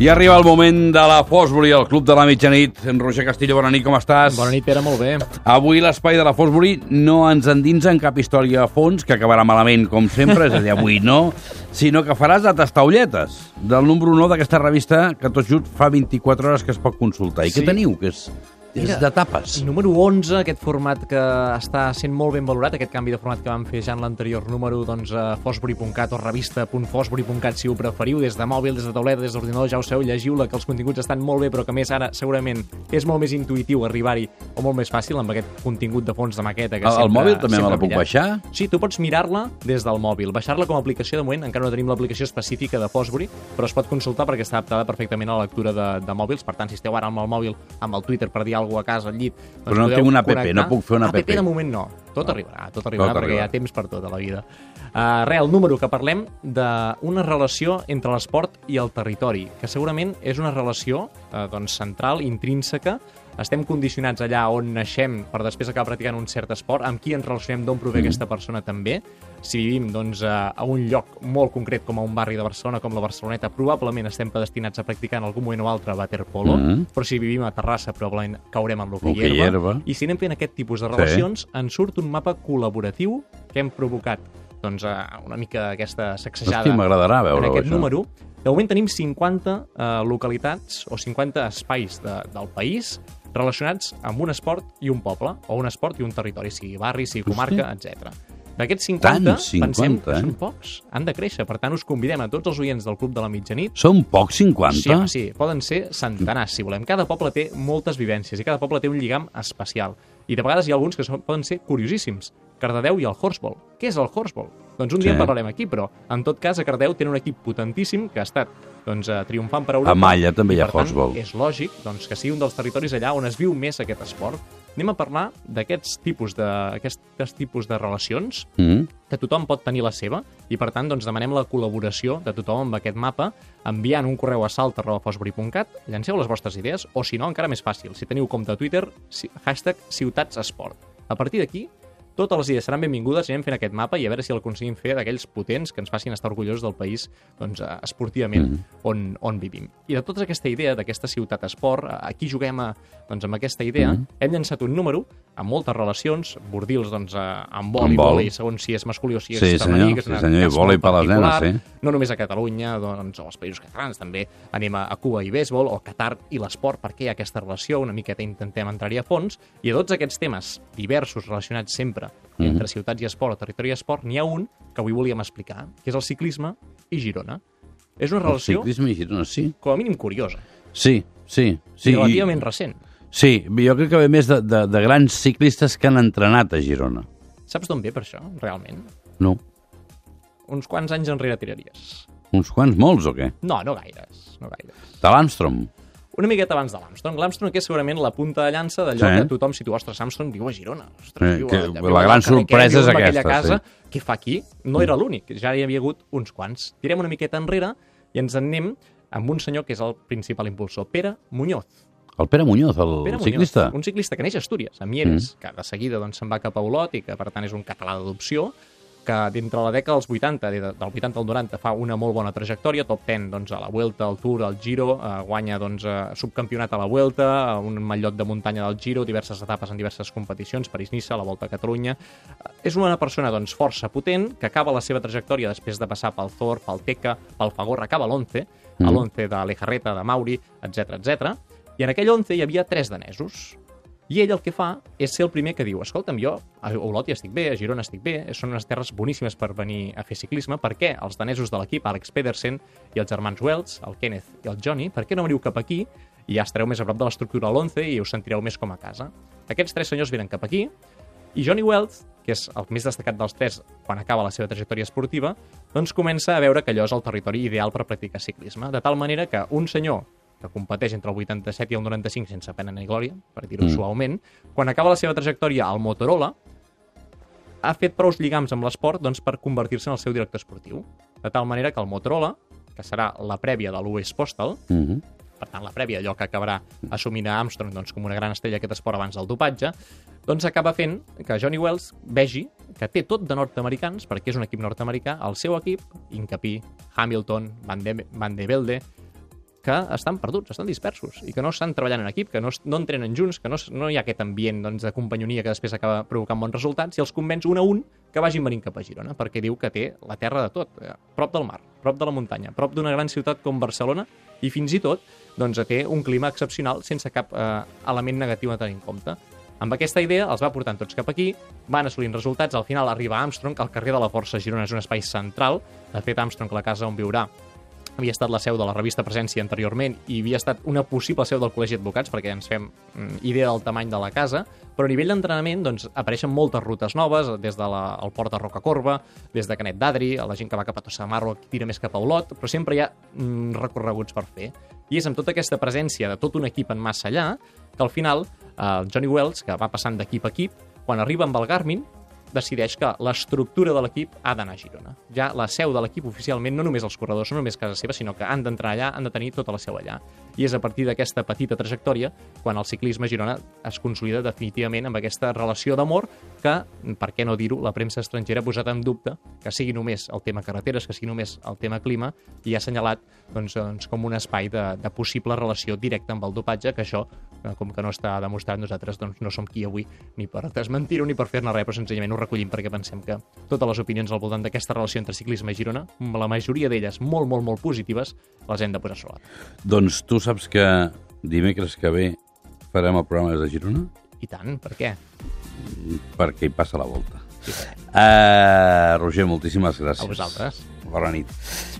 I arriba el moment de la Fosbury, el club de la mitjanit. En Roger Castillo, bona nit, com estàs? Bona nit, Pere, molt bé. Avui l'espai de la Fosbury no ens endinsa en cap història a fons, que acabarà malament, com sempre, és a dir, avui no, sinó que faràs de tastaulletes del número 1 d'aquesta revista que tot just fa 24 hores que es pot consultar. I Sí. què teniu? Que és, és Mira, de tapes. Número 11, aquest format que està sent molt ben valorat, aquest canvi de format que vam fer ja en l'anterior número, doncs a fosbury.cat o revista.fosbury.cat si ho preferiu, des de mòbil, des de tauleta, des d'ordinador, ja ho sabeu, llegiu-la, que els continguts estan molt bé, però que més ara segurament és molt més intuïtiu arribar-hi o molt més fàcil amb aquest contingut de fons de maqueta. Que El, el sempre, mòbil també me la puc pillat. baixar? Sí, tu pots mirar-la des del mòbil. Baixar-la com a aplicació, de moment, encara no tenim l'aplicació específica de Fosbury, però es pot consultar perquè està adaptada perfectament a la lectura de, de mòbils. Per tant, si esteu ara amb el mòbil, amb el Twitter per dir alguna cosa a casa, al llit... doncs Però no tinc una app, no puc fer una app. App de moment no. Tot arribarà, tot arribarà, Tot perquè hi arribarà. ha temps per tot a la vida. Uh, re, el número que parlem d'una relació entre l'esport i el territori, que segurament és una relació uh, doncs, central, intrínseca, estem condicionats allà on naixem per després acabar practicant un cert esport, amb qui ens relacionem, d'on prové aquesta persona també. Si vivim doncs, a, a un lloc molt concret com a un barri de Barcelona, com la Barceloneta, probablement estem predestinats a practicar en algun moment o altre waterpolo, Mhm. però si vivim a Terrassa probablement caurem en l'hoquei Hoquei herba. herba. I si anem fent aquest tipus de relacions, ens surt un mapa col·laboratiu que hem provocat doncs, una mica aquesta sacsejada Hosti, m'agradarà en veure-ho, aquest això. número. De moment tenim 50 eh, localitats o 50 espais de, del país relacionats amb un esport i un poble, o un esport i un territori, sigui barri, sigui comarca, etc. D'aquests 50, Tants, 50, pensem que eh? són pocs, han de créixer. Per tant, us convidem a tots els oients del Club de la Mitjanit Són pocs 50? Sí, home, sí, poden ser centenars, si volem. Cada poble té moltes vivències i cada poble té un lligam especial. I de vegades hi ha alguns que són, poden ser curiosíssims. Cardedeu i el Horseball. Què és el Horseball? Doncs un dia Sí. en parlarem aquí, però en tot cas a Cardedeu tenen un equip potentíssim que ha estat doncs, eh, triomfant per Europa. A Malla també hi ha per tant, Horseball. És lògic doncs, que sigui un dels territoris allà on es viu més aquest esport. Anem a parlar d'aquests tipus de, tipus de relacions Mm. que tothom pot tenir la seva i per tant doncs, demanem la col·laboració de tothom amb aquest mapa enviant un correu a salt.fosbury.cat llanceu les vostres idees o si no encara més fàcil, si teniu compte a Twitter hashtag ciutatsesport a partir d'aquí totes les idees seran benvingudes i anem fent aquest mapa i a veure si el aconseguim fer d'aquells potents que ens facin estar orgullosos del país doncs, eh, esportivament Mhm. On, on vivim. I de tota aquesta idea d'aquesta ciutat esport, aquí juguem a, doncs, amb aquesta idea, Mhm. hem llançat un número amb moltes relacions, bordils doncs, amb vol Amb i vol. vòlei, segons si és masculí o si és Sí, femení, que és sí, senyor, i cas vòlei molt per les nenes, sí. No només a Catalunya, doncs, o als països catalans, també anem a, Cuba i béisbol, o Qatar i l'esport, perquè hi ha aquesta relació, una miqueta intentem entrar-hi a fons, i a tots aquests temes diversos relacionats sempre Mhm. entre ciutats i esport o territori i esport, n'hi ha un que avui volíem explicar, que és el ciclisme i Girona. És una El relació, ciclisme i Girona, sí. com a mínim, curiosa, Sí, sí. sí sí, i- relativament recent. Sí, jo crec que ve més de, de, de grans ciclistes que han entrenat a Girona. Saps d'on ve per això, realment? No. Uns quants anys enrere tiraries. Uns quants, molts o què? No, no gaires, no gaires. De l'Armstrong. Una miqueta abans de l'Armstrong. L'Armstrong que és segurament la punta de llança d'allò Sí. que tothom, si tu, ostres, Armstrong viu a Girona. Ostres, Eh, viu que a, la viu gran al carrer sorpresa és aquesta, Casa. sí. Què fa aquí? No era l'únic, ja hi havia hagut uns quants. Tirem una miqueta enrere i ens en anem amb un senyor que és el principal impulsor, Pere Muñoz. El Pere Muñoz, el Pere ciclista. Muñoz, un ciclista que neix a Astúries, a Mieres, mm. que de seguida doncs, se'n va cap a Olot i que per tant és un català d'adopció, que d'entre la dècada dels 80, de- del 80 al 90, fa una molt bona trajectòria, top 10 doncs, a la Vuelta, al Tour, al Giro, eh, guanya doncs, eh, subcampionat a la Vuelta, un mallot de muntanya del Giro, diverses etapes en diverses competicions, París-Niça, la Volta a Catalunya. Eh, És una persona doncs, força potent, que acaba la seva trajectòria després de passar pel Thor, pel Teca, pel Fagor, acaba a l'11, a Mhm. l'11 de l'Ejarreta, de Mauri, etc etc. I en aquell 11 hi havia tres danesos. I ell el que fa és ser el primer que diu escolta'm, jo a Olot hi estic bé, a Girona estic bé, són unes terres boníssimes per venir a fer ciclisme, per què els danesos de l'equip, Alex Pedersen i els germans Wells, el Kenneth i el Johnny, per què no veniu cap aquí i ja estareu més a prop de l'estructura de l'11 i us sentireu més com a casa? Aquests tres senyors venen cap aquí i Johnny Wells, que és el més destacat dels tres quan acaba la seva trajectòria esportiva, doncs comença a veure que allò és el territori ideal per practicar ciclisme, de tal manera que un senyor que competeix entre el 87 i el 95 sense pena ni glòria, per dir-ho Mm. mm. suaument, quan acaba la seva trajectòria al Motorola, ha fet prous lligams amb l'esport doncs, per convertir-se en el seu director esportiu. De tal manera que el Motorola, que serà la prèvia de l'US Postal, Mhm. per tant, la prèvia, allò que acabarà assumint a Armstrong doncs, com una gran estrella aquest esport abans del dopatge, doncs acaba fent que Johnny Wells vegi que té tot de nord-americans, perquè és un equip nord-americà, el seu equip, Incapí, Hamilton, Van de, Van de Velde, que estan perduts, estan dispersos i que no estan treballant en equip, que no, no entrenen junts, que no, no hi ha aquest ambient doncs, de companyonia que després acaba provocant bons resultats i els convenç un a un que vagin venint cap a Girona, perquè diu que té la terra de tot, eh, prop del mar, prop de la muntanya, prop d'una gran ciutat com Barcelona i fins i tot doncs, té un clima excepcional sense cap eh, element negatiu a tenir en compte. Amb aquesta idea els va portant tots cap aquí, van assolint resultats, al final arriba Armstrong, al carrer de la Força Girona és un espai central, de fet Armstrong, la casa on viurà, havia estat la seu de la revista Presència anteriorment i havia estat una possible seu del Col·legi d'Advocats perquè ens fem mm, idea del tamany de la casa, però a nivell d'entrenament doncs, apareixen moltes rutes noves, des del de port de Rocacorba, des de Canet d'Adri, la gent que va cap a Tossa de Mar o que tira més cap a Olot, però sempre hi ha mm, recorreguts per fer. I és amb tota aquesta presència de tot un equip en massa allà que al final eh, el Johnny Wells, que va passant d'equip a equip, quan arriba amb el Garmin, decideix que l'estructura de l'equip ha d'anar a Girona. Ja la seu de l'equip oficialment, no només els corredors, no només casa seva, sinó que han d'entrar allà, han de tenir tota la seu allà. I és a partir d'aquesta petita trajectòria quan el ciclisme a Girona es consolida definitivament amb aquesta relació d'amor que, per què no dir-ho, la premsa estrangera ha posat en dubte que sigui només el tema carreteres, que sigui només el tema clima, i ha assenyalat doncs, doncs, com un espai de, de possible relació directa amb el dopatge, que això, com que no està demostrat, nosaltres doncs, no som qui avui ni per desmentir-ho ni per fer-ne res, però senzillament ho recollim perquè pensem que totes les opinions al voltant d'aquesta relació entre ciclisme i Girona, la majoria d'elles molt, molt, molt positives, les hem de posar sobre la taula. Doncs tu saps que dimecres que ve farem el programa des de Girona? I tant, per què? Perquè hi passa la volta. Sí. Uh, Roger, moltíssimes gràcies. A vosaltres. Bona nit.